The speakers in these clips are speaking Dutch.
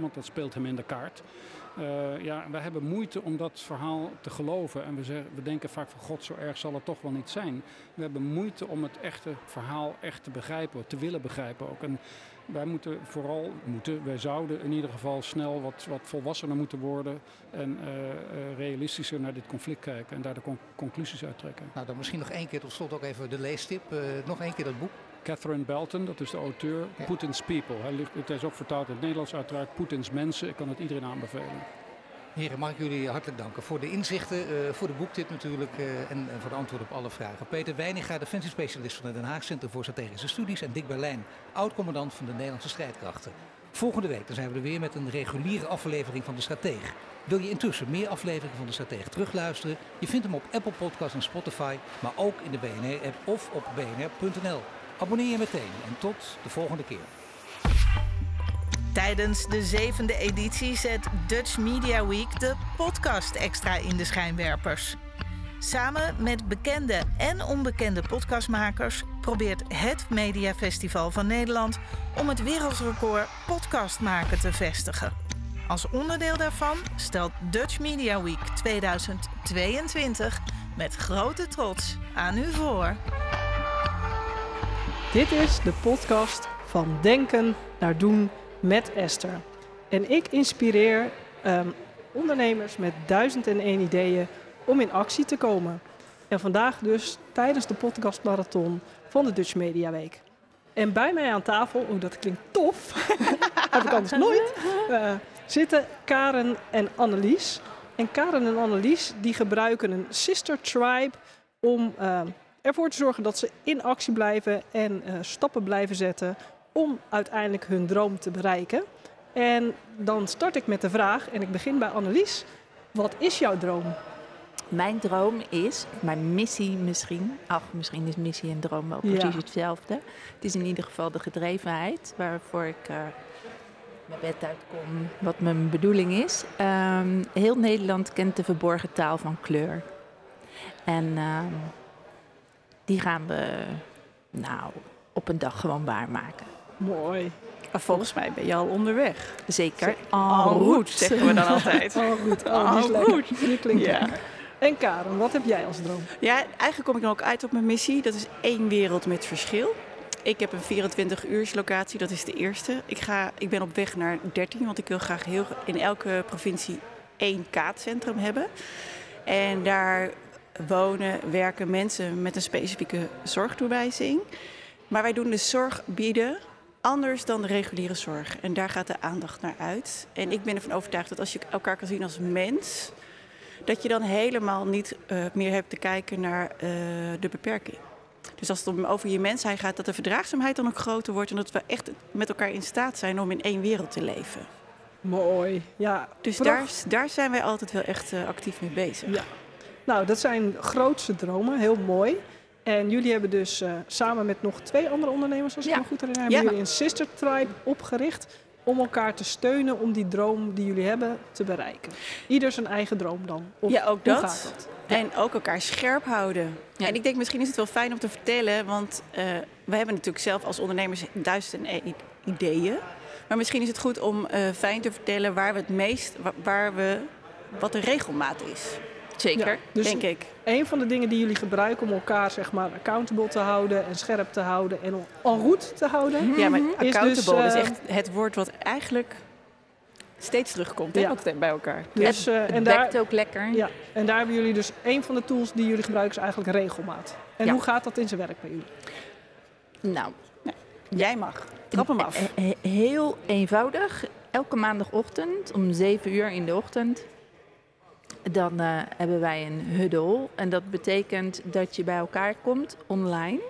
want dat speelt hem in de kaart. Uh, ja, wij hebben moeite om dat verhaal te geloven. En we, zeggen, we denken vaak van god, zo erg zal het toch wel niet zijn. We hebben moeite om het echte verhaal echt te begrijpen, te willen begrijpen ook. En wij moeten vooral, moeten, wij zouden in ieder geval snel wat, wat volwassener moeten worden. En uh, uh, realistischer naar dit conflict kijken en daar de con conclusies uit trekken. Nou, dan misschien nog één keer tot slot ook even de leestip. nog één keer dat boek. Catherine Belton, dat is de auteur, ja. Putin's People. Hij ligt, het is ook vertaald in het Nederlands uiteraard, Poetins Mensen. Ik kan het iedereen aanbevelen. Heren, mag ik jullie hartelijk danken voor de inzichten, uh, voor de boektip natuurlijk uh, en, en, voor de antwoord op alle vragen. Peter Weininga, defensiespecialist van het Den Haag Centrum voor Strategische Studies en Dick Berlijn, oud-commandant van de Nederlandse strijdkrachten. Volgende week dan zijn we er weer met een reguliere aflevering van De Strateeg. Wil je intussen meer afleveringen van De Strateeg terugluisteren? Je vindt hem op Apple Podcasts en Spotify, maar ook in de BNR-app of op bnr.nl. Abonneer je meteen en tot de volgende keer. Tijdens de zevende editie zet Dutch Media Week de podcast extra in de schijnwerpers. Samen met bekende en onbekende podcastmakers probeert het Mediafestival van Nederland om het wereldrecord podcast maken te vestigen. Als onderdeel daarvan stelt Dutch Media Week 2022 met grote trots aan u voor. Dit is de podcast van Denken naar Doen met Esther. En ik inspireer um, ondernemers met duizend en één ideeën om in actie te komen. En vandaag dus tijdens de podcastmarathon van de Dutch Media Week. En bij mij aan tafel, oh dat klinkt tof, heb ik anders nooit, uh, zitten Karen en Annelies. En Karen en Annelies die gebruiken een sister tribe om uh, ervoor te zorgen dat ze in actie blijven en uh, stappen blijven zetten om uiteindelijk hun droom te bereiken. En dan start ik met de vraag, en ik begin bij Annelies. Wat is jouw droom? Mijn droom is, mijn missie misschien, ach misschien is missie en droom wel precies ja. hetzelfde. Het is in ieder geval de gedrevenheid waarvoor ik uh, mijn bed uitkom, wat mijn bedoeling is. Um, heel Nederland kent de verborgen taal van kleur. En uh, die gaan we nou op een dag gewoon waarmaken. Mooi. Maar volgens mij ben je al onderweg. Zeker. En route, zeggen we dan altijd. en route. Oh, die, route. die klinkt ja. lekker. En Karen, wat heb jij als droom? Ja, eigenlijk kom ik dan ook uit op mijn missie. Dat is één wereld met verschil. Ik heb een 24 uurs locatie, dat is de eerste. Ik, ga, ik ben op weg naar 13, want ik wil graag heel, in elke provincie één kaatcentrum hebben. En daar wonen, werken mensen met een specifieke zorgtoewijzing. Maar wij doen de zorg bieden anders dan de reguliere zorg. En daar gaat de aandacht naar uit. En ik ben ervan overtuigd dat als je elkaar kan zien als mens, dat je dan helemaal niet uh, meer hebt te kijken naar uh, de beperking. Dus als het om over je mensheid gaat, dat de verdraagzaamheid dan ook groter wordt en dat we echt met elkaar in staat zijn om in één wereld te leven. Mooi, ja. Dus daar, daar zijn wij altijd wel echt uh, actief mee bezig. Ja. Nou, dat zijn grootste dromen, heel mooi. En jullie hebben dus uh, samen met nog twee andere ondernemers, als ik ja. me goed herinner, hebben Ja. jullie een sister tribe opgericht om elkaar te steunen om die droom die jullie hebben te bereiken. Ieder zijn eigen droom dan. Of Ja, ook dat. En ook elkaar scherp houden. Ja. En ik denk misschien is het wel fijn om te vertellen, want eh, we hebben natuurlijk zelf als ondernemers duizend en één ideeën. Maar misschien is het goed om eh, fijn te vertellen waar we het meest, wa- waar we, wat de regelmaat is, Zeker. Ja, dus denk ik. een van de dingen die jullie gebruiken om elkaar zeg maar accountable te houden en scherp te houden en en route te houden. Ja, maar Is accountable dus, is eh, echt het woord wat eigenlijk steeds terugkomt hè, Ja. ook bij elkaar. Dus, eh, het en, daar, ook lekker. ja, en daar hebben jullie dus een van de tools die jullie gebruiken is eigenlijk regelmaat. En Ja. hoe gaat dat in zijn werk bij jullie? Nou, Jij mag. Trap hem af. he- he- heel eenvoudig. Elke maandagochtend om 7 uur in de ochtend. Dan eh, hebben wij een huddle. En dat betekent dat je bij elkaar komt online.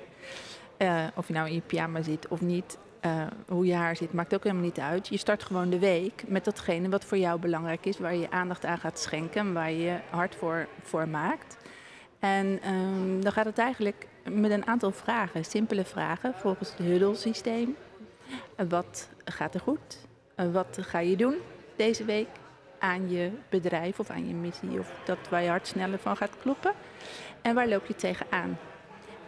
Eh, of je nou in je pyjama zit of niet. eh, hoe je haar zit, maakt ook helemaal niet uit. Je start gewoon de week met datgene wat voor jou belangrijk is. Waar je aandacht aan gaat schenken. En waar je je hard voor, voor maakt. En ehm, dan gaat het eigenlijk met een aantal vragen. Simpele vragen volgens het huddle-systeem. Eh, Wat gaat er goed? Wat ga je doen deze week aan je bedrijf of aan je missie? Of dat waar je hart sneller van gaat kloppen? En waar loop je tegenaan?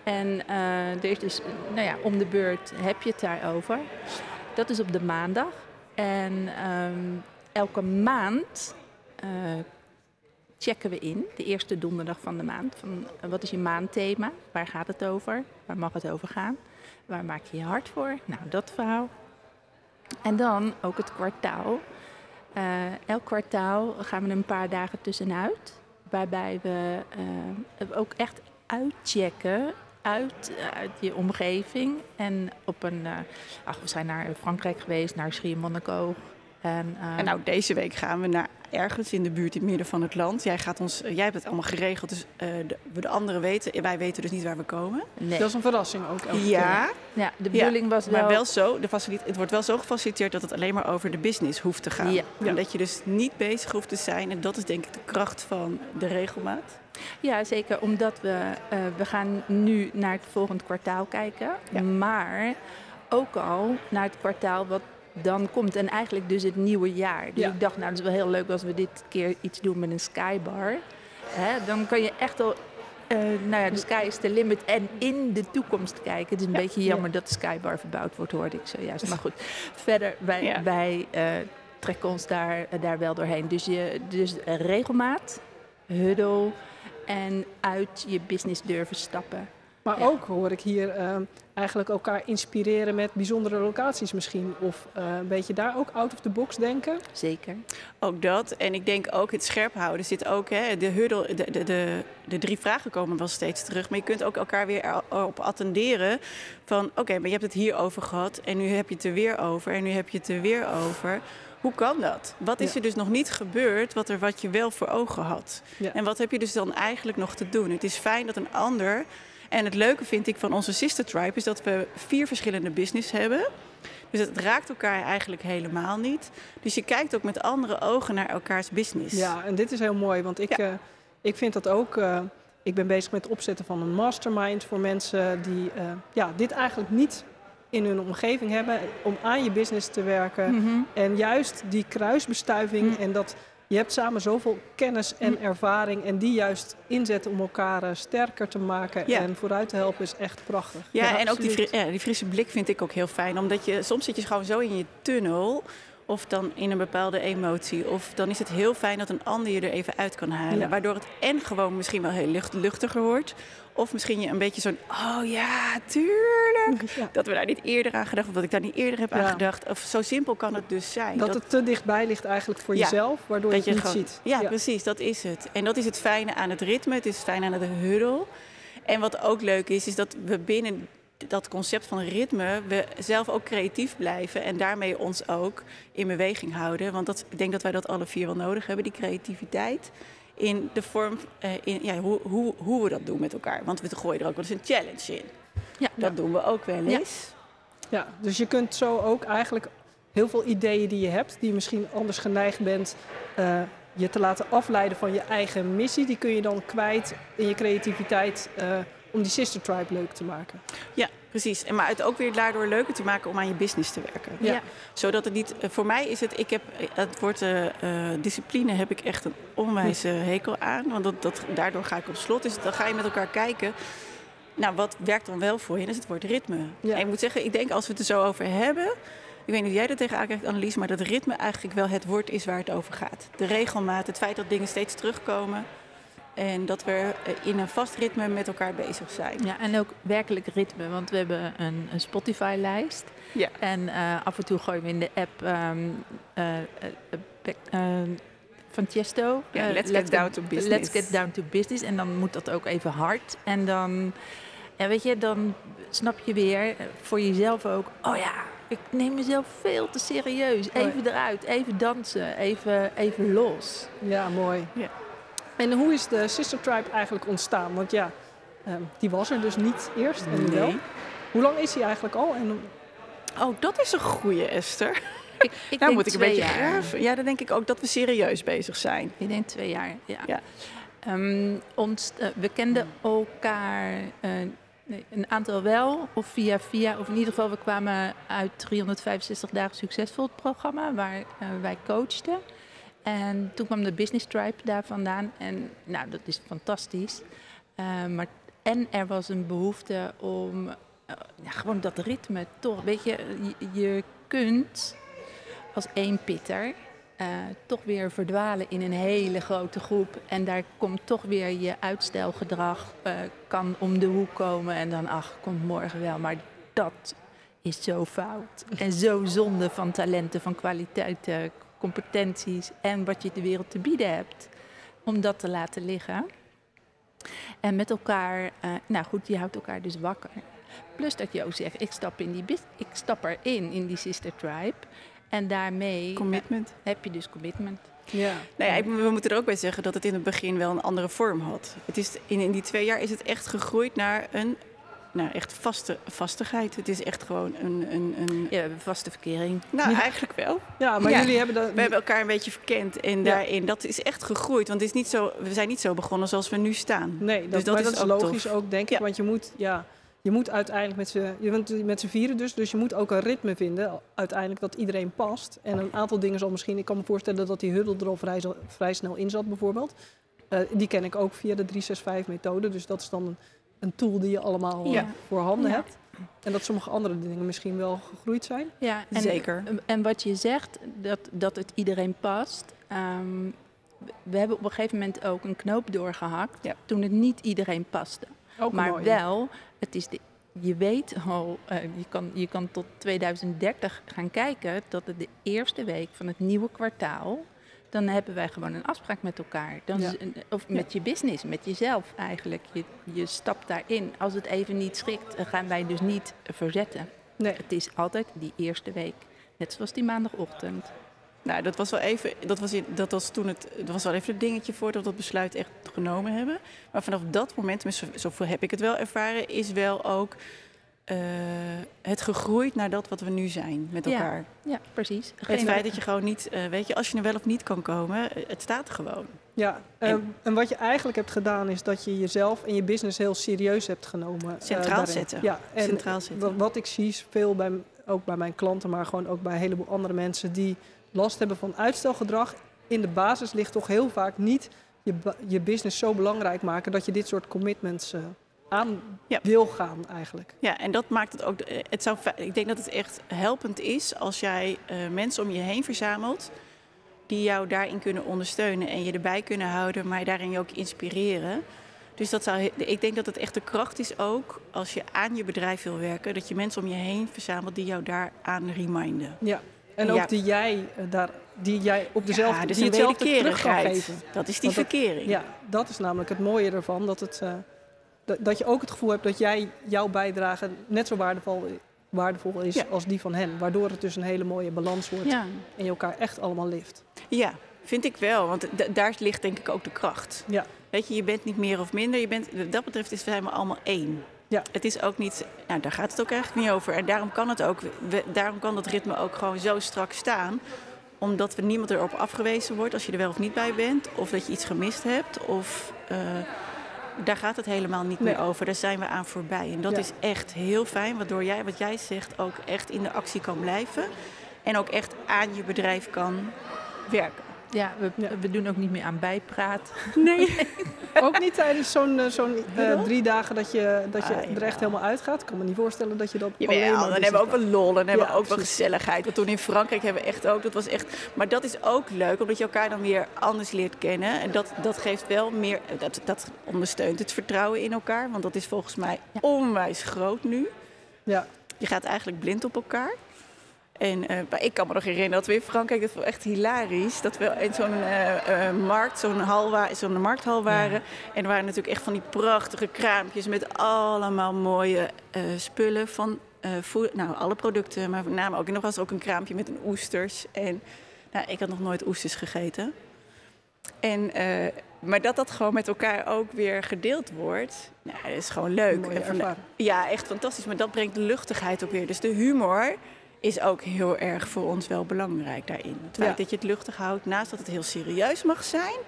En eh, er is dus, nou ja, om de beurt heb je het daarover. Dat is op de maandag. En ehm, elke maand eh, checken we in, de eerste donderdag van de maand, van eh, wat is je maandthema? Waar gaat het over? Waar mag het over gaan? Waar maak je je hart voor? Nou, dat verhaal. En dan ook het kwartaal. Eh, elk kwartaal gaan we een paar dagen tussenuit. Waarbij we uh, ook echt uitchecken uit, uit je omgeving. En op een. Uh, ach, we zijn naar Frankrijk geweest, naar Schiermonnikoog. En, en nou, deze week gaan we naar ergens in de buurt in het midden van het land. Jij, gaat ons, jij hebt het allemaal geregeld, dus uh, de, de anderen weten. Wij weten dus niet waar we komen. Nee. Dat is een verrassing ook. Ja. ja, de bedoeling was wel... Maar wel zo, de het wordt wel zo gefaciliteerd dat het alleen maar over de business hoeft te gaan. Ja. En dat je dus niet bezig hoeft te zijn. En dat is denk ik de kracht van de regelmaat. Ja, zeker. Omdat we, uh, we gaan nu naar het volgend kwartaal kijken. Ja. Maar ook al naar het kwartaal wat dan komt en eigenlijk dus het nieuwe jaar. Dus ik dacht, nou, dat is wel heel leuk als we dit keer iets doen met een skybar. Hè, dan kan je echt al uh, nou ja, de sky is the limit en in de toekomst kijken. Het is een beetje jammer dat de skybar verbouwd wordt, hoorde ik zojuist. Maar goed, verder, wij, ja. wij uh, trekken ons daar, uh, daar wel doorheen. Dus, je, dus regelmaat, huddle en uit je business durven stappen. Maar ook hoor ik hier uh, eigenlijk elkaar inspireren met bijzondere locaties misschien. Of uh, een beetje daar ook out of the box denken. Zeker. Ook dat. En ik denk ook het scherp houden zit ook. Hè, de, huddle, de, de, de, de drie vragen komen wel steeds terug. Maar je kunt ook elkaar weer op attenderen. Van oké, okay, maar je hebt het hier over gehad. En nu heb je het er weer over. En nu heb je het er weer over. Hoe kan dat? Wat is er dus nog niet gebeurd wat, er, wat je wel voor ogen had? Ja. En wat heb je dus dan eigenlijk nog te doen? Het is fijn dat een ander en het leuke vind ik van onze Sister Tribe is dat we vier verschillende business hebben. Dus het raakt elkaar eigenlijk helemaal niet. Dus je kijkt ook met andere ogen naar elkaars business. Ja, en dit is heel mooi, want ik, ja. uh, ik vind dat ook. Uh, ik ben bezig met het opzetten van een mastermind voor mensen die uh, ja, dit eigenlijk niet in hun omgeving hebben om aan je business te werken. Mm -hmm. En juist die kruisbestuiving mm -hmm. en dat je hebt samen zoveel kennis en ervaring en die juist inzetten om elkaar uh, sterker te maken ja. en vooruit te helpen is echt prachtig. Ja, ja en absoluut. ook die, ja, die, frisse blik vind ik ook heel fijn. Omdat je soms zit je gewoon zo in je tunnel of dan in een bepaalde emotie. Of dan is het heel fijn dat een ander je er even uit kan halen. Waardoor het en gewoon misschien wel heel lucht, luchtiger wordt. Of misschien je een beetje zo'n, oh ja, tuurlijk. Ja. Dat we daar niet eerder aan gedacht, of dat ik daar niet eerder heb ja. aan gedacht. Of zo simpel kan het dus zijn. Dat, dat het te dichtbij ligt eigenlijk voor jezelf, waardoor dat je het niet gewoon, ziet. Ja, precies, dat is het. En dat is het fijne aan het ritme, het is het fijne aan het huddle. En wat ook leuk is, is dat we binnen dat concept van ritme, we zelf ook creatief blijven en daarmee ons ook in beweging houden. Want dat, ik denk dat wij dat alle vier wel nodig hebben, die creativiteit in de vorm, uh, in, ja, hoe, hoe, hoe we dat doen met elkaar. Want we gooien er ook wel eens een challenge in. Ja, dat ja. doen we ook wel eens. Ja. ja, dus je kunt zo ook eigenlijk heel veel ideeën die je hebt, die je misschien anders geneigd bent uh, je te laten afleiden van je eigen missie, die kun je dan kwijt in je creativiteit uh, om die sister tribe leuk te maken. Ja, Precies, en maar het ook weer daardoor leuker te maken om aan je business te werken. Ja. Zodat het niet, voor mij is het, ik heb het woord uh, discipline heb ik echt een onwijze hekel aan. Want dat, dat, daardoor ga ik op slot. Dus dan ga je met elkaar kijken. Nou, wat werkt dan wel voor je? En dat is het woord ritme. Ja. En ik moet zeggen, ik denk als we het er zo over hebben. Ik weet niet of jij er tegenaan kijkt, Annelies, maar dat ritme eigenlijk wel het woord is waar het over gaat. De regelmaat, het feit dat dingen steeds terugkomen. En dat we eh, in een vast ritme met elkaar bezig zijn. Ja, en ook werkelijk ritme, want we hebben een, een Spotify-lijst. Ja. En uh, af en toe gooien we in de app um, uh, van Tiesto. Ja, let's, let's, get down to business. Let's get down to business. En dan moet dat ook even hard. En dan, ja, weet je, dan snap je weer voor jezelf ook... Oh ja, ik neem mezelf veel te serieus. Even eruit, even dansen, even, even los. Ja, mooi. Ja. En hoe is de Sister Tribe eigenlijk ontstaan? Want ja, um, die was er dus niet eerst en nu nee. wel. Hoe lang is hij eigenlijk al? En... Oh, dat is een goede Esther. Ik, ik nou moet ik een beetje graven. Ja, dan denk ik ook dat we serieus bezig zijn. Ik denk twee jaar, ja. ja. Um, ons, uh, we kenden elkaar uh, nee, een aantal wel, of via via, of in ieder geval we kwamen uit 365 dagen succesvol het programma waar uh, wij coachten. En toen kwam de Business Tribe daar vandaan. En nou, dat is fantastisch. Uh, maar, en er was een behoefte om ja, gewoon dat ritme toch. Weet je, je, kunt als één pitter eh, toch weer verdwalen in een hele grote groep. En daar komt toch weer je uitstelgedrag, eh, kan om de hoek komen. En dan, ach, komt morgen wel. Maar dat is zo fout. En zo zonde van talenten, van kwaliteiten, competenties en wat je de wereld te bieden hebt. Om dat te laten liggen. En met elkaar, uh, nou goed, je houdt elkaar dus wakker. Plus dat je ook zegt, ik stap, in die, ik stap erin, in die sister tribe. En daarmee commitment. heb je dus commitment. Ja. Nou ja, we moeten er ook bij zeggen dat het in het begin wel een andere vorm had. Het is, in, in die twee jaar is het echt gegroeid naar een nou, echt vaste vastigheid. Het is echt gewoon een... een, een... Ja, vaste verkering. Nou, eigenlijk wel. Ja, maar jullie hebben dat... We hebben elkaar een beetje verkend en daarin, dat is echt gegroeid. Want het is niet zo, we zijn niet zo begonnen zoals we nu staan. Nee, dat, dus dat, is, dat is logisch ook, denk ik. Want je moet, ja, je moet uiteindelijk met z'n, je bent met z'n vieren dus, dus je moet ook een ritme vinden uiteindelijk dat iedereen past. En een aantal dingen zal misschien, ik kan me voorstellen dat die huddle er al vrij, vrij snel in zat bijvoorbeeld. Uh, die ken ik ook via de 365-methode, dus dat is dan een, een, tool die je allemaal ja. voor handen ja. hebt. En dat sommige andere dingen misschien wel gegroeid zijn. Ja, en, zeker. En wat je zegt, dat, dat het iedereen past. Um, we hebben op een gegeven moment ook een knoop doorgehakt ja. toen het niet iedereen paste. Ook maar mooi. wel, het is de, je weet al, uh, je, kan, je kan tot 2030 gaan kijken dat het de eerste week van het nieuwe kwartaal, dan hebben wij gewoon een afspraak met elkaar. Dan ja. of met ja. je business, met jezelf eigenlijk. Je, je stapt daarin. Als het even niet schikt, gaan wij dus niet verzetten. Nee. Het is altijd die eerste week. Net zoals die maandagochtend. Nou, dat was wel even, dat was, dat was toen het, dat was wel even het dingetje voor dat we dat besluit echt genomen hebben. Maar vanaf dat moment, zoveel heb ik het wel ervaren, is wel ook uh, het gegroeid naar dat wat we nu zijn met elkaar. Ja, ja precies. Geen het feit dat je gewoon niet, uh, weet je, als je er wel of niet kan komen, het staat gewoon. Ja, en, uh, en, wat je eigenlijk hebt gedaan is dat je jezelf en je business heel serieus hebt genomen. Centraal zetten. Ja, en Centraal zetten. Wat, wat ik zie is veel bij, ook bij mijn klanten, maar gewoon ook bij een heleboel andere mensen die last hebben van uitstelgedrag. In de basis ligt toch heel vaak niet je, je business zo belangrijk maken dat je dit soort commitments uh, aan ja. wil gaan eigenlijk. Ja, en dat maakt het ook. Het zou, ik denk dat het echt helpend is als jij uh, mensen om je heen verzamelt die jou daarin kunnen ondersteunen en je erbij kunnen houden, maar daarin je ook inspireren. Dus dat zou, ik denk dat het echt de kracht is ook als je aan je bedrijf wil werken, dat je mensen om je heen verzamelt die jou daaraan reminden. Ja, en ook die jij uh, daar die jij op dezelfde ja, dus die hetzelfde terug kan geven. Dat is die verkering. ja, dat is namelijk het mooie ervan. Dat, het, uh, dat, dat, je ook het gevoel hebt dat jij jouw bijdrage net zo waardevol, waardevol is ja. als die van hen. Waardoor het dus een hele mooie balans wordt ja. en je elkaar echt allemaal lift. Ja, vind ik wel. Want daar ligt denk ik ook de kracht. Ja. Weet je, je bent niet meer of minder. Je bent, wat dat betreft is zijn we allemaal één. Ja. Het is ook niet, nou, daar gaat het ook eigenlijk niet over. En daarom kan het ook, we, daarom kan dat ritme ook gewoon zo strak staan omdat we niemand erop afgewezen wordt als je er wel of niet bij bent. Of dat je iets gemist hebt. Of uh, daar gaat het helemaal niet nee. meer over. Daar zijn we aan voorbij. En dat ja. is echt heel fijn. Waardoor jij, wat jij zegt, ook echt in de actie kan blijven. En ook echt aan je bedrijf kan werken. Ja, we, we, doen ook niet meer aan bijpraat. Nee. ook niet tijdens zo'n uh, zo'n uh, drie dagen dat je, dat je ah, er echt helemaal uitgaat. Ik kan me niet voorstellen dat je dat Jawel, alleen maar... dan hebben we ook wel lol, dan hebben we ook wel gezelligheid. Want toen in Frankrijk hebben we echt ook, dat was echt... Maar dat is ook leuk, omdat je elkaar dan weer anders leert kennen. En dat, dat geeft wel meer, dat, dat ondersteunt het vertrouwen in elkaar. Want dat is volgens mij onwijs groot nu. Ja. Je gaat eigenlijk blind op elkaar. En uh, ik kan me nog herinneren dat we in Frankrijk, dat was echt hilarisch, dat we in zo'n uh, uh, markt, zo'n zo'n markthal waren. Ja. En er waren natuurlijk echt van die prachtige kraampjes met allemaal mooie spullen van nou, alle producten, maar met name ook. En er was ook een kraampje met een oesters. En nou, ik had nog nooit oesters gegeten. En, maar dat dat gewoon met elkaar ook weer gedeeld wordt, nou, dat is gewoon leuk. ja, echt fantastisch. Maar dat brengt de luchtigheid ook weer. Dus de humor is ook heel erg voor ons wel belangrijk daarin. Het feit ja. dat je het luchtig houdt, naast dat het heel serieus mag zijn.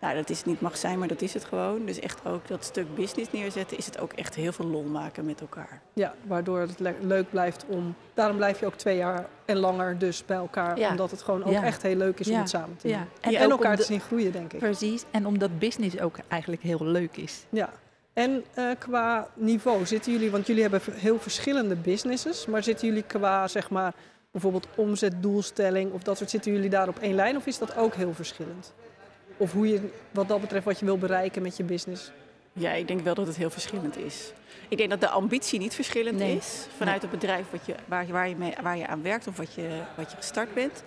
Nou, dat is niet mag zijn, maar dat is het gewoon. Dus echt ook dat stuk business neerzetten, is het ook echt heel veel lol maken met elkaar. Ja, waardoor het le leuk blijft om. Daarom blijf je ook twee jaar en langer dus bij elkaar. Ja. Omdat het gewoon ook ja. echt heel leuk is om het samen te doen. En, en elkaar de... te zien groeien, denk ik. Precies. En omdat business ook eigenlijk heel leuk is. Ja. En uh, qua niveau zitten jullie, want jullie hebben heel verschillende businesses, maar zitten jullie qua zeg maar bijvoorbeeld omzetdoelstelling of dat soort, zitten jullie daar op één lijn of is dat ook heel verschillend? Of hoe je, wat dat betreft, wat je wil bereiken met je business? Ja, ik denk wel dat het heel verschillend is. Ik denk dat de ambitie niet verschillend Nee. is vanuit het bedrijf wat je, waar, je, waar, je mee, waar je aan werkt of wat je, wat je gestart bent.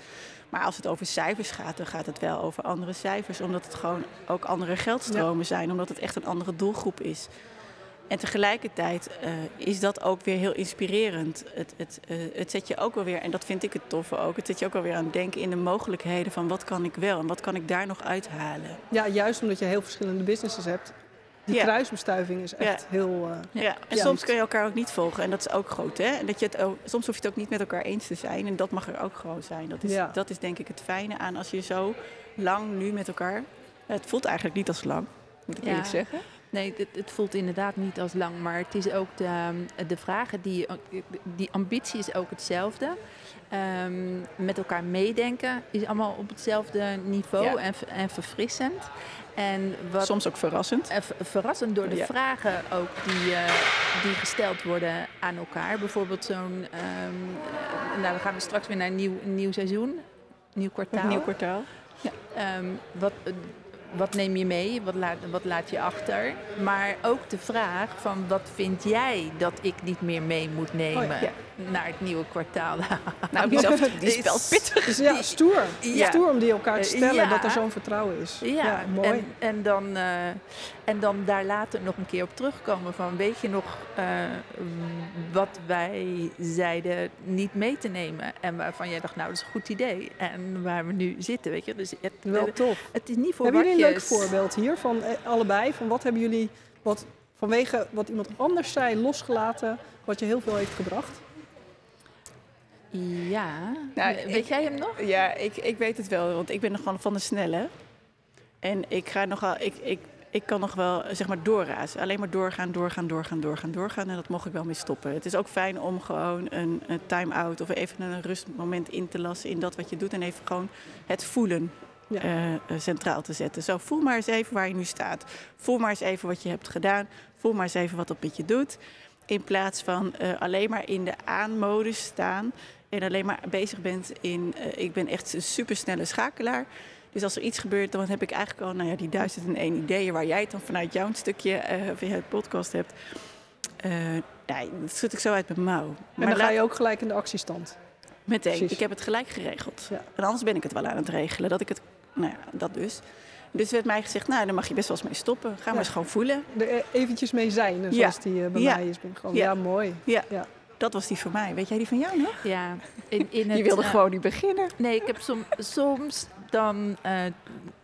Maar als het over cijfers gaat, dan gaat het wel over andere cijfers. Omdat het gewoon ook andere geldstromen zijn. Omdat het echt een andere doelgroep is. En tegelijkertijd eh, is dat ook weer heel inspirerend. Het, het, eh, het zet je ook wel weer, en dat vind ik het toffe ook, het zet je ook wel weer aan het denken in de mogelijkheden van wat kan ik wel en wat kan ik daar nog uithalen. Ja, juist omdat je heel verschillende businesses hebt. Die Ja. kruisbestuiving is echt Ja. heel... eh, Ja, en Ja. soms kun je elkaar ook niet volgen en dat is ook groot. Hè? En dat je het ook, soms hoef je het ook niet met elkaar eens te zijn en dat mag er ook gewoon zijn. Dat is, Ja. dat is denk ik het fijne aan als je zo lang nu met elkaar... Het voelt eigenlijk niet als lang, moet ik Ja. eerlijk zeggen. Nee, het, het voelt inderdaad niet als lang, maar het is ook de, de vragen, die, die ambitie is ook hetzelfde. Ehm, met elkaar meedenken is allemaal op hetzelfde niveau Ja. en, en verfrissend. En wat Soms ook verrassend. en ver- verrassend door de Ja. vragen ook die, eh, die gesteld worden aan elkaar. Bijvoorbeeld zo'n, ehm, eh, nou dan gaan we straks weer naar een nieuw, nieuw seizoen, nieuw kwartaal. Nieuw kwartaal. Ehm, wat, eh, wat neem je mee? Wat laat, wat laat je achter? Maar ook de vraag van wat vind jij dat ik niet meer mee moet nemen Oh ja. Ja. naar het nieuwe kwartaal? Nou, die is, die is wel pittig. Dus ja, stoer. Ja. Stoer om die elkaar te stellen, Ja. dat er zo'n vertrouwen is. Ja, mooi. En, en, dan, eh, en dan daar later nog een keer op terugkomen van weet je nog eh, wat wij zeiden niet mee te nemen en waarvan jij dacht nou dat is een goed idee en waar we nu zitten weet je dus het, Wel tof. het is niet voor leuk voorbeeld hier van eh, allebei? Van wat hebben jullie wat vanwege wat iemand anders zei losgelaten, wat je heel veel heeft gebracht? Ja, Nou, weet ik- jij hem nog? Ja, ik, ik weet het wel, want ik ben nog gewoon van de snelle. En ik ga nogal, ik, ik, ik kan nog wel zeg maar doorrazen. Alleen maar doorgaan, doorgaan, doorgaan, doorgaan, doorgaan. En dat mocht ik wel mee stoppen. Het is ook fijn om gewoon een, een time-out of even een rustmoment in te lassen in dat wat je doet. En even gewoon het voelen Ja. eh, eh, centraal te zetten. Zo, voel maar eens even waar je nu staat. Voel maar eens even wat je hebt gedaan. Voel maar eens even wat dat met je doet. In plaats van eh, alleen maar in de aanmodus staan. En alleen maar bezig bent in... ik ben echt een supersnelle schakelaar. Dus als er iets gebeurt, dan heb ik eigenlijk al nou ja, die duizend en één ideeën... waar jij het dan vanuit jouw stukje via het podcast hebt. Nee, dat schud ik zo uit mijn mouw. En dan ga je ook gelijk in de actiestand. Meteen. Precies. Ik heb het gelijk geregeld. Ja. En anders ben ik het wel aan het regelen. Dat ik het, nou ja, dat dus. Dus werd mij gezegd, nou, daar mag je best wel eens mee stoppen. Ga maar eens gewoon voelen. Er e- eventjes mee zijn, zoals Ja. die eh, bij Ja. mij is. Ben ik gewoon, Ja. ja. mooi. Dat was die voor mij. Weet jij die van jou nog? Ja, in, in het, je wilde eh, gewoon niet beginnen. Nee, ik heb som, soms dan eh,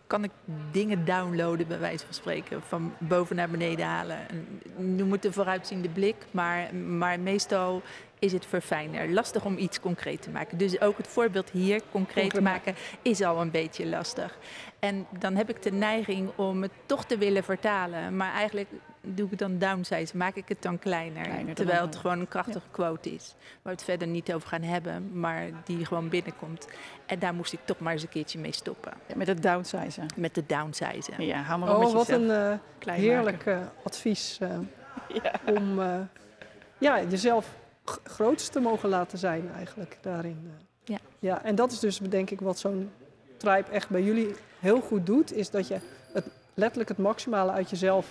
kan ik dingen downloaden, bij wijze van spreken, van boven naar beneden halen. En Noem het een vooruitziende blik, maar, maar meestal is het verfijner. Lastig om iets concreet te maken. Dus ook het voorbeeld hier concreet Concreet maken is al een beetje lastig. En dan heb ik de neiging om het toch te willen vertalen. Maar eigenlijk doe ik het dan downsize, maak ik het dan kleiner. Terwijl het gewoon een krachtige quote is. Waar we het verder niet over gaan hebben, maar die gewoon binnenkomt. En daar moest ik toch maar eens een keertje mee stoppen. Met het downsizen. Met de downsizen. Ja, hou maar op Oh, met wat jezelf een eh, heerlijk eh, advies eh. Ja. om eh, ja, jezelf g- grootst te mogen laten zijn eigenlijk daarin. eh. Ja. ja. En dat is dus denk ik wat zo'n tribe echt bij jullie heel goed doet, is dat je het, letterlijk het maximale uit jezelf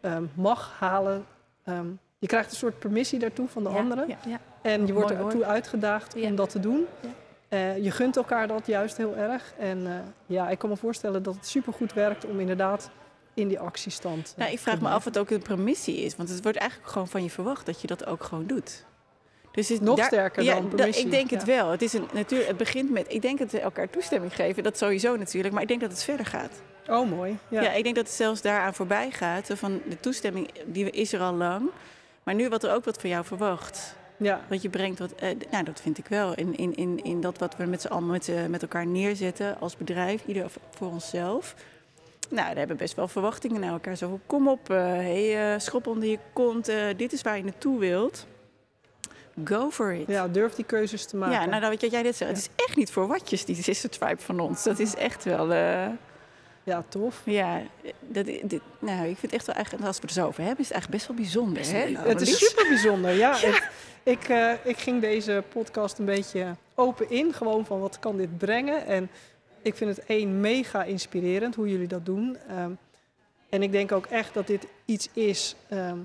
ehm, mag halen. Ehm, je krijgt een soort permissie daartoe van de Ja, anderen. Ja, ja. En je wordt Mooi ertoe uitgedaagd Ja. om dat te doen. Ja. Eh, je gunt elkaar dat juist heel erg. En eh, ja, ik kan me voorstellen dat het supergoed werkt om inderdaad in die actiestand. Nou, ik vraag me af blijven. wat ook een permissie is. Want het wordt eigenlijk gewoon van je verwacht dat je dat ook gewoon doet. Dus het, Nog sterker ja, dan da- permissie, Ik denk het wel. Het, is een, natuurlijk, het begint met, ik denk dat we elkaar toestemming geven. Dat sowieso natuurlijk. Maar ik denk dat het verder gaat. Oh, mooi. Ja. Ja. ik denk dat het zelfs daaraan voorbij gaat. Van de toestemming die is er al lang. Maar nu wordt er ook wat van jou verwacht. ja. Wat je brengt, wat, eh, nou, dat vind ik wel. In, in, in, in dat wat we met z'n allen met, z'n- met elkaar neerzetten als bedrijf, ieder voor onszelf. Nou, daar hebben we best wel verwachtingen naar elkaar. Zo kom op, eh hey, eh, schop onder je kont. eh, dit is waar je naartoe wilt. Go for it. Ja, durf die keuzes te maken. Ja, nou, je wat jij dit zegt. Het is echt niet voor watjes, die sister tribe van ons. Dat is echt wel... eh, Ja, tof. Ja, dat, dit, nou, ik vind het echt wel eigenlijk, als we het er zo over hebben, is het eigenlijk best wel bijzonder. Hè? het is super bijzonder, ja. Ik, ik, eh, ik ging deze podcast een beetje open in, gewoon van wat kan dit brengen. En ik vind het één mega inspirerend hoe jullie dat doen. Ehm, en ik denk ook echt dat dit iets is ehm,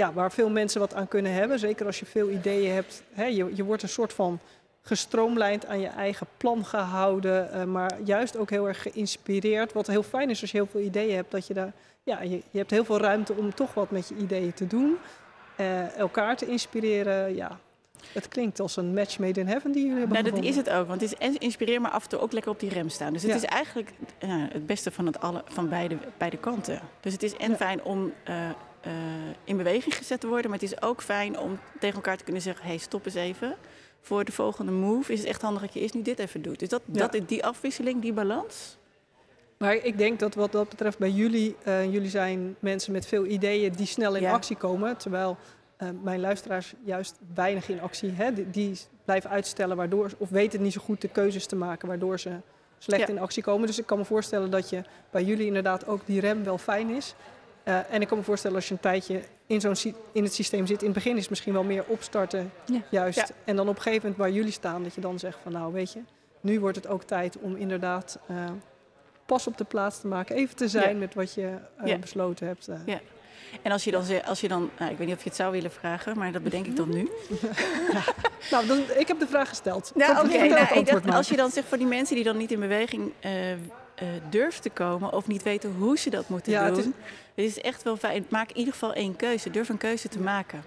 ja, waar veel mensen wat aan kunnen hebben. Zeker als je veel ideeën hebt. Hè, je, je wordt een soort van gestroomlijnd aan je eigen plan gehouden. eh, maar juist ook heel erg geïnspireerd. Wat heel fijn is als je heel veel ideeën hebt. Dat je daar, ja, je, je hebt heel veel ruimte om toch wat met je ideeën te doen. eh, elkaar te inspireren. Ja, het klinkt als een match made in heaven die jullie hebben Nou, dat is het ook. Want het is en inspireer, maar af en toe ook lekker op die rem staan. Dus het Ja. is eigenlijk eh, het beste van, het alle, van beide, beide kanten. Dus het is en Ja. fijn om eh, in beweging gezet te worden. Maar het is ook fijn om tegen elkaar te kunnen zeggen... hey, stop eens even. Voor de volgende move is het echt handig dat je eerst nu dit even doet. Dus dat, Ja. dat, die afwisseling, die balans... Maar ik denk dat wat dat betreft bij jullie, eh, jullie zijn mensen met veel ideeën die snel in Ja. actie komen. Terwijl eh, mijn luisteraars juist weinig in actie, hè, die, die blijven uitstellen waardoor, of weten niet zo goed de keuzes te maken waardoor ze slecht Ja. in actie komen. Dus ik kan me voorstellen dat je bij jullie inderdaad ook die rem wel fijn is. Eh, en ik kan me voorstellen als je een tijdje in, zo'n sy- in het systeem zit. In het begin is het misschien wel meer opstarten, Ja. juist. Ja. En dan op een gegeven moment waar jullie staan, dat je dan zegt van nou weet je, nu wordt het ook tijd om inderdaad eh, pas op de plaats te maken. Even te zijn Ja. met wat je eh, Ja. besloten hebt. eh. Ja. En als je dan, als je dan nou, ik weet niet of je het zou willen vragen, maar dat bedenk ik dan nu. Nou, dan, ik heb de vraag gesteld. Nou, oké. Nou, ik antwoord dacht, als je dan zegt voor die mensen die dan niet in beweging eh, eh, durven te komen of niet weten hoe ze dat moeten Ja, het doen. is- Het is echt wel fijn. Maak in ieder geval één keuze. Durf een keuze te maken.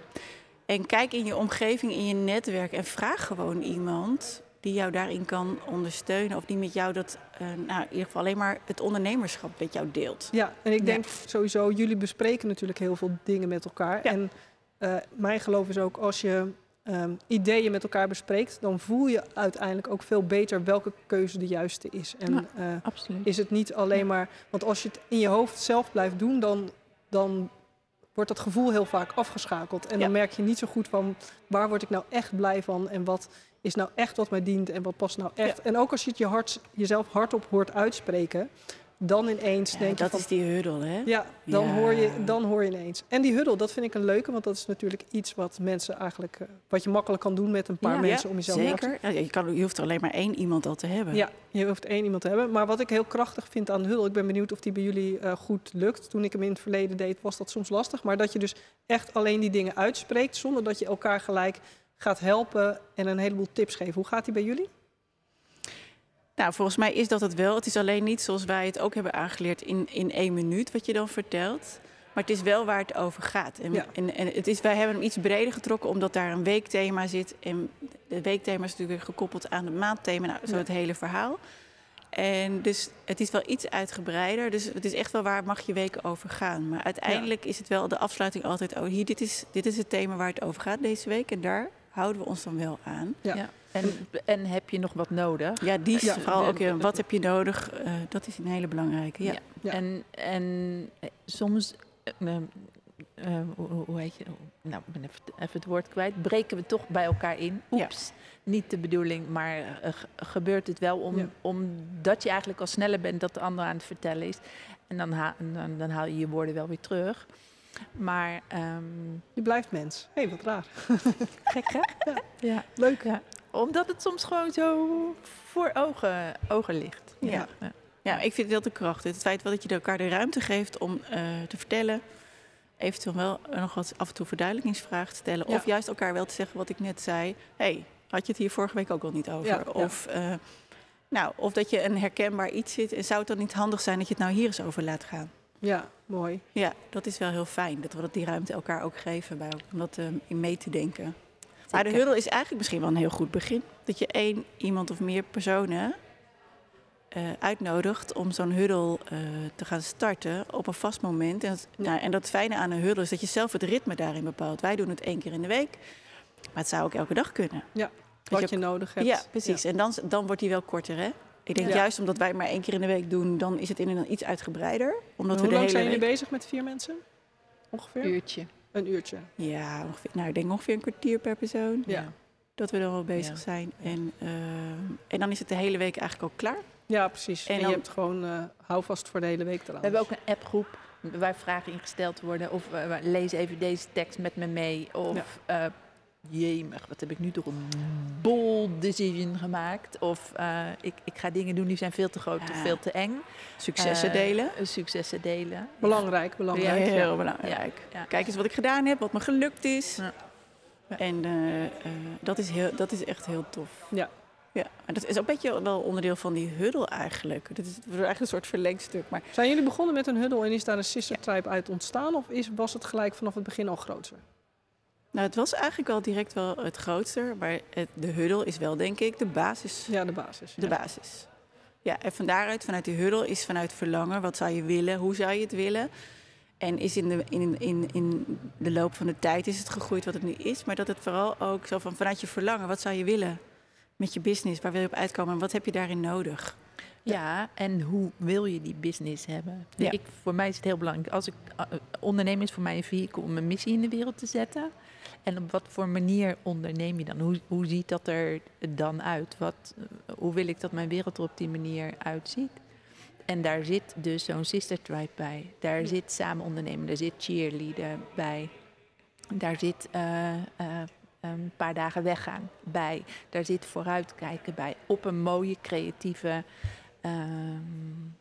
En kijk in je omgeving, in je netwerk en vraag gewoon iemand die jou daarin kan ondersteunen. Of die met jou dat, eh, nou, in ieder geval alleen maar het ondernemerschap met jou deelt. Ja, en ik Ja. denk sowieso, jullie bespreken natuurlijk heel veel dingen met elkaar. Ja. En eh, mijn geloof is ook, als je ehm, ideeën met elkaar bespreekt, dan voel je uiteindelijk ook veel beter welke keuze de juiste is. En Ja. eh, is het niet alleen maar, want als je het in je hoofd zelf blijft doen, dan, dan wordt dat gevoel heel vaak afgeschakeld. En dan merk je niet zo goed van waar word ik nou echt blij van en wat is nou echt wat mij dient en wat past nou echt. En ook als je het je hart, jezelf hardop hoort uitspreken, dan ineens Ja, denk je dat is die huddle, hè? Ja, dan, Ja. Hoor je, dan hoor je ineens. En die huddle, dat vind ik een leuke, want dat is natuurlijk iets wat mensen eigenlijk, eh, wat je makkelijk kan doen met een paar Ja. mensen om jezelf Zeker. Ja, je, kan, je hoeft er alleen maar één iemand al te hebben. Ja, je hoeft één iemand te hebben. Maar wat ik heel krachtig vind aan de huddle, ik ben benieuwd of die bij jullie eh, goed lukt. Toen ik hem in het verleden deed, was dat soms lastig. Maar dat je dus echt alleen die dingen uitspreekt, zonder dat je elkaar gelijk gaat helpen en een heleboel tips geeft. Hoe gaat die bij jullie? Nou, volgens mij is dat het wel. Het is alleen niet zoals wij het ook hebben aangeleerd in, in één minuut wat je dan vertelt. Maar het is wel waar het over gaat. En, Ja. en, en het is, wij hebben hem iets breder getrokken omdat daar een weekthema zit. En het weekthema is natuurlijk weer gekoppeld aan het maandthema. Nou, zo Ja. het hele verhaal. En dus het is wel iets uitgebreider. Dus het is echt wel waar mag je weken over gaan. Maar uiteindelijk is het wel de afsluiting altijd... oh, hier, dit, is, dit is het thema waar het over gaat deze week. En daar houden we ons dan wel aan. Ja. Ja. En, en heb je nog wat nodig? Ja, die is Ja. vooral ook... ja, wat heb je nodig? Eh, dat is een hele belangrijke. Ja. Ja. En, en eh, soms, eh, eh, eh, hoe, hoe heet je? Nou, ik ben even, even het woord kwijt. Breken we toch bij elkaar in? Ja. Oeps, niet de bedoeling, maar eh, ge- gebeurt het wel om, Ja. omdat je eigenlijk al sneller bent dat de ander aan het vertellen is. En dan, ha- dan, dan haal je je woorden wel weer terug. Maar ehm, Je blijft mens. Hé, hey, wat raar. gek hè? Ja. Leuk. Ja. Omdat het soms gewoon zo voor ogen, ogen ligt. Ja. Ja, ik vind het heel te krachtig. Het feit wel dat je elkaar de ruimte geeft om eh, te vertellen. Eventueel wel nog wat af en toe verduidelijkingsvragen te stellen. Ja. Of juist elkaar wel te zeggen wat ik net zei. hey, had je het hier vorige week ook al niet over? Ja, ja. Of, eh, nou, of dat je een herkenbaar iets zit. En zou het dan niet handig zijn dat je het nou hier eens over laat gaan? Ja, mooi. Ja, dat is wel heel fijn. Dat we dat die ruimte elkaar ook geven bij, om dat eh, in mee te denken. Maar de huddle is eigenlijk misschien wel een heel goed begin. Dat je één, iemand of meer personen eh, uitnodigt om zo'n huddle eh, te gaan starten op een vast moment. En dat, nou, en dat fijne aan een huddle is dat je zelf het ritme daarin bepaalt. Wij doen het één keer in de week, maar het zou ook elke dag kunnen. Ja, Wat je nodig hebt. Ja, precies. En dan, dan wordt die wel korter, hè? Ik denk Ja. juist omdat wij maar één keer in de week doen, dan is het inderdaad iets uitgebreider. Omdat Hoe we de lang hele zijn jullie week... bezig met vier mensen? Ongeveer? Uurtje. Een uurtje. Ja, ongeveer, nou, ik denk ongeveer een kwartier per persoon. Ja. Dat we dan wel bezig Ja. zijn. En, eh, en dan is het de hele week eigenlijk ook klaar. Ja, precies. En En, dan- je hebt gewoon eh houvast voor de hele week eraan. We hebben ook een appgroep waar vragen ingesteld worden. Of lees even deze tekst met me mee. Of eh jemig, wat heb ik nu toch een bold decision gemaakt. Of eh, ik, ik ga dingen doen die zijn veel te groot of veel te eng. Successen Eh, delen. Successen delen. Belangrijk, Ja, belangrijk. heel belangrijk. Ja. Kijk eens wat ik gedaan heb, wat me gelukt is. Ja. Ja. En eh, dat, is heel, dat is echt heel tof. Ja. Ja, en dat is ook een beetje wel onderdeel van die huddle eigenlijk. Dat is eigenlijk een soort verlengstuk. Maar Zijn jullie begonnen met een huddle en is daar een sister tribe uit ontstaan? Of is, was het gelijk vanaf het begin al groter? Nou, het was eigenlijk wel direct wel het grootste. Maar het, de huddle is wel, denk ik, de basis. Ja, de basis. De ja. basis. Ja, en van daaruit, vanuit die huddle, is vanuit verlangen. Wat zou je willen? Hoe zou je het willen? En is in de, in, in, in de loop van de tijd is het gegroeid wat het nu is. Maar dat het vooral ook zo van vanuit je verlangen. Wat zou je willen met je business? Waar wil je op uitkomen? En wat heb je daarin nodig? Ja, en hoe wil je die business hebben? Ja. Ik, voor mij is het heel belangrijk. Als ik, uh, ondernemen is voor mij een vehikel om een missie in de wereld te zetten. En op wat voor manier onderneem je dan? Hoe, hoe ziet dat er dan uit? Wat, uh, hoe wil ik dat mijn wereld er op die manier uitziet? En daar zit dus zo'n sister tribe bij. Daar zit samen ondernemen, daar zit cheerleader bij. Daar zit eh, eh, een paar dagen weggaan bij. Daar zit vooruitkijken bij. Op een mooie, creatieve, ehm,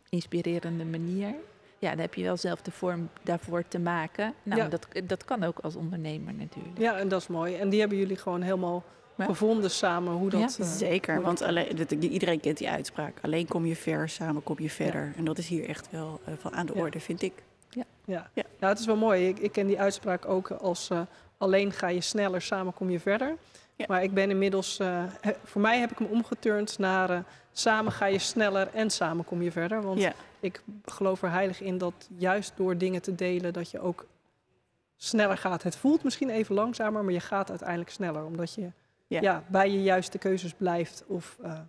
inspirerende manier. Ja, dan heb je wel zelf de vorm daarvoor te maken. Nou, Ja. dat, dat kan ook als ondernemer natuurlijk. Ja, en dat is mooi. En die hebben jullie gewoon helemaal Ja. gevonden samen hoe dat... Ja, eh, Zeker, want alleen, dat- iedereen kent die uitspraak. Alleen kom je ver, samen kom je verder. En dat is hier echt wel eh, van aan de Ja. orde, vind ik. Ja. Ja. Ja. het is wel mooi. Ik, ik ken die uitspraak ook als eh, alleen ga je sneller, samen kom je verder. Ja. Maar ik ben inmiddels, eh, he- voor mij heb ik hem omgeturnd naar samen ga je sneller en samen kom je verder. Want Ja. Ik geloof er heilig in dat juist door dingen te delen, dat je ook sneller gaat. Het voelt misschien even langzamer, maar je gaat uiteindelijk sneller. Omdat je Ja. ja. bij je juiste keuzes blijft of eh,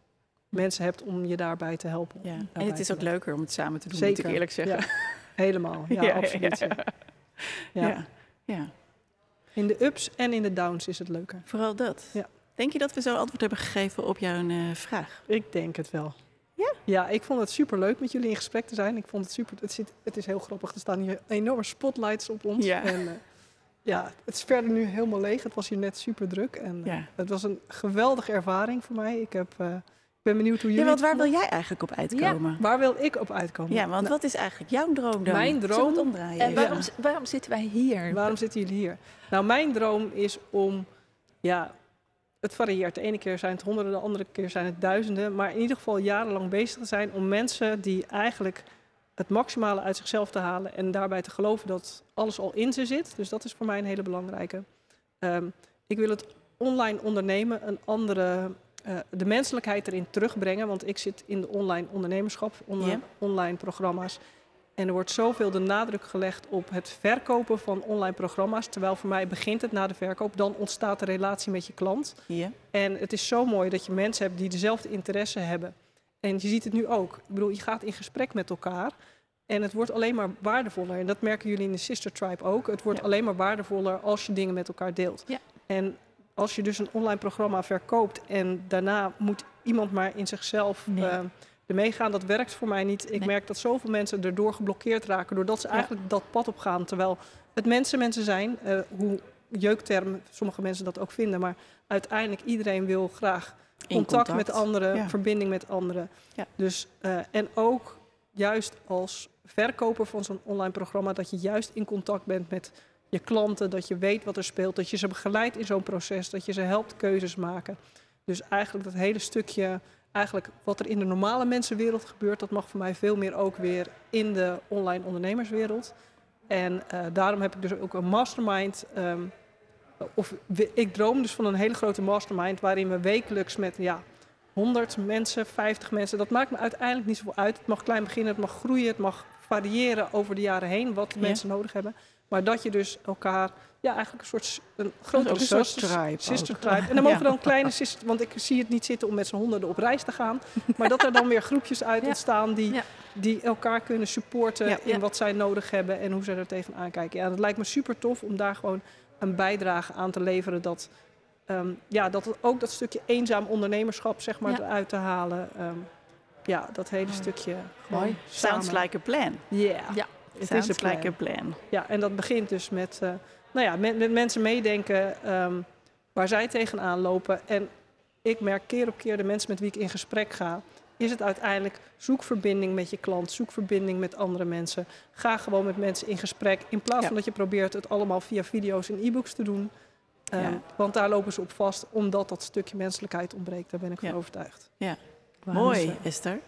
mensen hebt om je daarbij te helpen. Ja. En het is ook leuker om het samen te doen, Zeker. moet ik eerlijk zeggen. Ja, helemaal. Ja, absoluut. Ja. Ja. Ja. ja. In de ups en in de downs is het leuker. Vooral dat. Ja. Denk je dat we zo antwoord hebben gegeven op jouw eh, vraag? Ik denk het wel. Ja? Ja, ik vond het super leuk met jullie in gesprek te zijn. Ik vond het super. Het, zit, het is heel grappig. Er staan hier enorme spotlights op ons. Ja. En, eh, ja, het is verder nu helemaal leeg. Het was hier net super druk. En eh, Ja. het was een geweldige ervaring voor mij. Ik, heb, eh, ik ben benieuwd hoe Ja, jullie. want waar wil jij eigenlijk op uitkomen? Waar wil ik op uitkomen? Ja, want Nou, wat is eigenlijk jouw droom dan? Mijn Zullen we droom- het omdraaien En waarom, waarom zitten wij hier? Waarom zitten jullie hier? Nou, mijn droom is om, ja, het varieert. De ene keer zijn het honderden, de andere keer zijn het duizenden. Maar in ieder geval jarenlang bezig te zijn om mensen die eigenlijk het maximale uit zichzelf te halen. En daarbij te geloven dat alles al in ze zit. Dus dat is voor mij een hele belangrijke. Ehm, ik wil het online ondernemen een andere, eh, de menselijkheid erin terugbrengen. Want ik zit in de online ondernemerschap, onder, online programma's. En er wordt zoveel de nadruk gelegd op het verkopen van online programma's. Terwijl voor mij begint het na de verkoop. Dan ontstaat de relatie met je klant. Ja. En het is zo mooi dat je mensen hebt die dezelfde interesse hebben. En je ziet het nu ook. Ik bedoel, je gaat in gesprek met elkaar. En het wordt alleen maar waardevoller. En dat merken jullie in de Sister Tribe ook. Het wordt Ja. alleen maar waardevoller als je dingen met elkaar deelt. Ja. En als je dus een online programma verkoopt en daarna moet iemand maar in zichzelf Nee. eh, ermee gaan, dat werkt voor mij niet. Ik Nee. merk dat zoveel mensen erdoor geblokkeerd raken, doordat ze Ja. eigenlijk dat pad op gaan. Terwijl het mensen mensen zijn, eh, hoe jeukterm sommige mensen dat ook vinden, maar uiteindelijk iedereen wil graag contact, met anderen, Ja. verbinding met anderen. Ja. Dus, eh, en ook juist als verkoper van zo'n online programma, dat je juist in contact bent met je klanten, dat je weet wat er speelt, dat je ze begeleidt in zo'n proces, dat je ze helpt keuzes maken. Dus eigenlijk dat hele stukje, eigenlijk wat er in de normale mensenwereld gebeurt, dat mag voor mij veel meer ook weer in de online ondernemerswereld. En eh, daarom heb ik dus ook een mastermind. ehm, of ik droom dus van een hele grote mastermind waarin we wekelijks met ja, 100 mensen, 50 mensen, dat maakt me uiteindelijk niet zoveel uit. Het mag klein beginnen, het mag groeien, het mag variëren over de jaren heen wat de Ja. mensen nodig hebben. Maar dat je dus elkaar, ja, eigenlijk een soort een grote ook een soort sister- tribe sister tribe. En dan mogen Ja. dan kleine sister, want ik zie het niet zitten om met z'n honderden op reis te gaan, maar dat er dan weer groepjes uit Ja. ontstaan die, Ja. die elkaar kunnen supporten in wat zij nodig hebben en hoe ze er tegenaan kijken. Ja, dat lijkt me super tof om daar gewoon een bijdrage aan te leveren. Dat, ehm, ja, dat ook dat stukje eenzaam ondernemerschap zeg maar, eruit te halen. Ehm, ja, dat hele stukje Mooi. Sounds like a plan. Yeah. Ja. Het is een plan. like a plan. Ja, en dat begint dus met, eh, nou ja, met, met mensen meedenken ehm, waar zij tegenaan lopen. En ik merk keer op keer de mensen met wie ik in gesprek ga, is het uiteindelijk zoek verbinding met je klant, zoek verbinding met andere mensen. Ga gewoon met mensen in gesprek in plaats Ja. van dat je probeert het allemaal via video's en e-books te doen. Ehm, Ja. Want daar lopen ze op vast, omdat dat stukje menselijkheid ontbreekt. Daar ben ik Ja. van overtuigd. Mooi, Esther.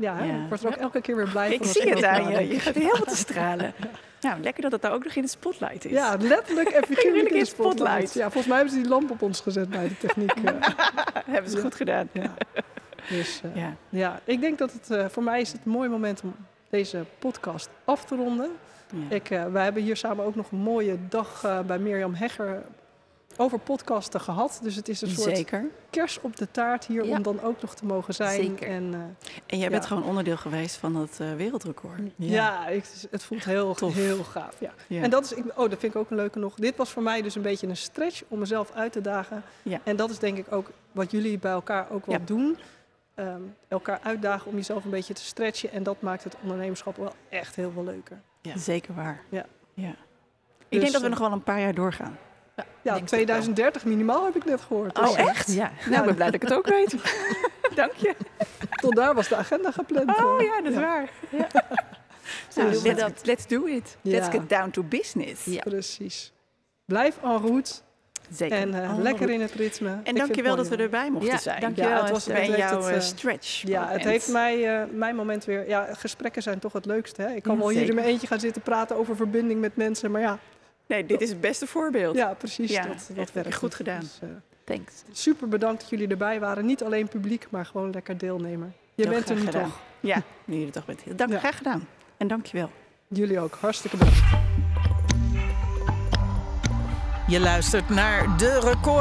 Ja, ik word er ook elke keer weer blij Ik van. als zie het aan je. Je gaat helemaal te stralen. Nou, lekker dat het daar ook nog in de spotlight is. Ja, letterlijk en figuurlijk in de spotlight. spotlight. Ja, volgens mij hebben ze die lamp op ons gezet bij de techniek. eh. hebben ze Ja. goed gedaan. ja. Dus eh, Ja. ja, ik denk dat het eh, voor mij is het een mooi moment om deze podcast af te ronden. Ja. Ik, eh, wij hebben hier samen ook nog een mooie dag eh, bij Mirjam Hegger over podcasten gehad. Dus het is een soort Zeker. kers op de taart hier Ja. om dan ook nog te mogen zijn. Zeker. En, eh, En jij bent Ja. gewoon onderdeel geweest van dat eh, wereldrecord. ja, ik, het voelt heel, Tof. heel gaaf. Ja. Ja. En dat is, ik- oh, dat vind ik ook een leuke nog. Dit was voor mij dus een beetje een stretch om mezelf uit te dagen. Ja. En dat is denk ik ook wat jullie bij elkaar ook wel Ja. doen. Ehm, elkaar uitdagen om jezelf een beetje te stretchen. En dat maakt het ondernemerschap wel echt heel veel leuker. Ja, zeker waar. Ja. ja. Ik Dus, denk dat we eh, nog wel een paar jaar doorgaan. Ja, denk het 2030 minimaal heb ik net gehoord. Oh, Dus, eh, echt? Ja. Nou, ik ben blij dat ik het ook weet. Dank je. Tot daar was de agenda gepland. Oh eh. ja, dat is Ja. waar. Zo Nou, is let's, let's do it. Ja. Let's get down to business. Ja. Precies. Blijf en route Zeker. en eh, lekker in het ritme. En dankjewel dat we erbij mochten Ja, zijn. dankjewel, Ja, het was- heeft jouw het, stretch. Ja, het heeft mij, mijn moment weer... Ja, gesprekken zijn toch het leukste. Hè? Ik kan Ja, wel hier in mijn eentje gaan zitten praten over verbinding met mensen. Maar ja, Nee, dit is het beste voorbeeld. ja precies. Ja, dat, werkt goed gedaan. Dus, eh, Thanks. super bedankt dat jullie erbij waren. Niet alleen publiek, maar gewoon lekker deelnemer. Je Heel bent er nu gedaan. toch. Ja, nu je er toch bent. Dank, Ja. Graag gedaan. En dankjewel. Jullie ook. Hartstikke bedankt. Je luistert naar de Record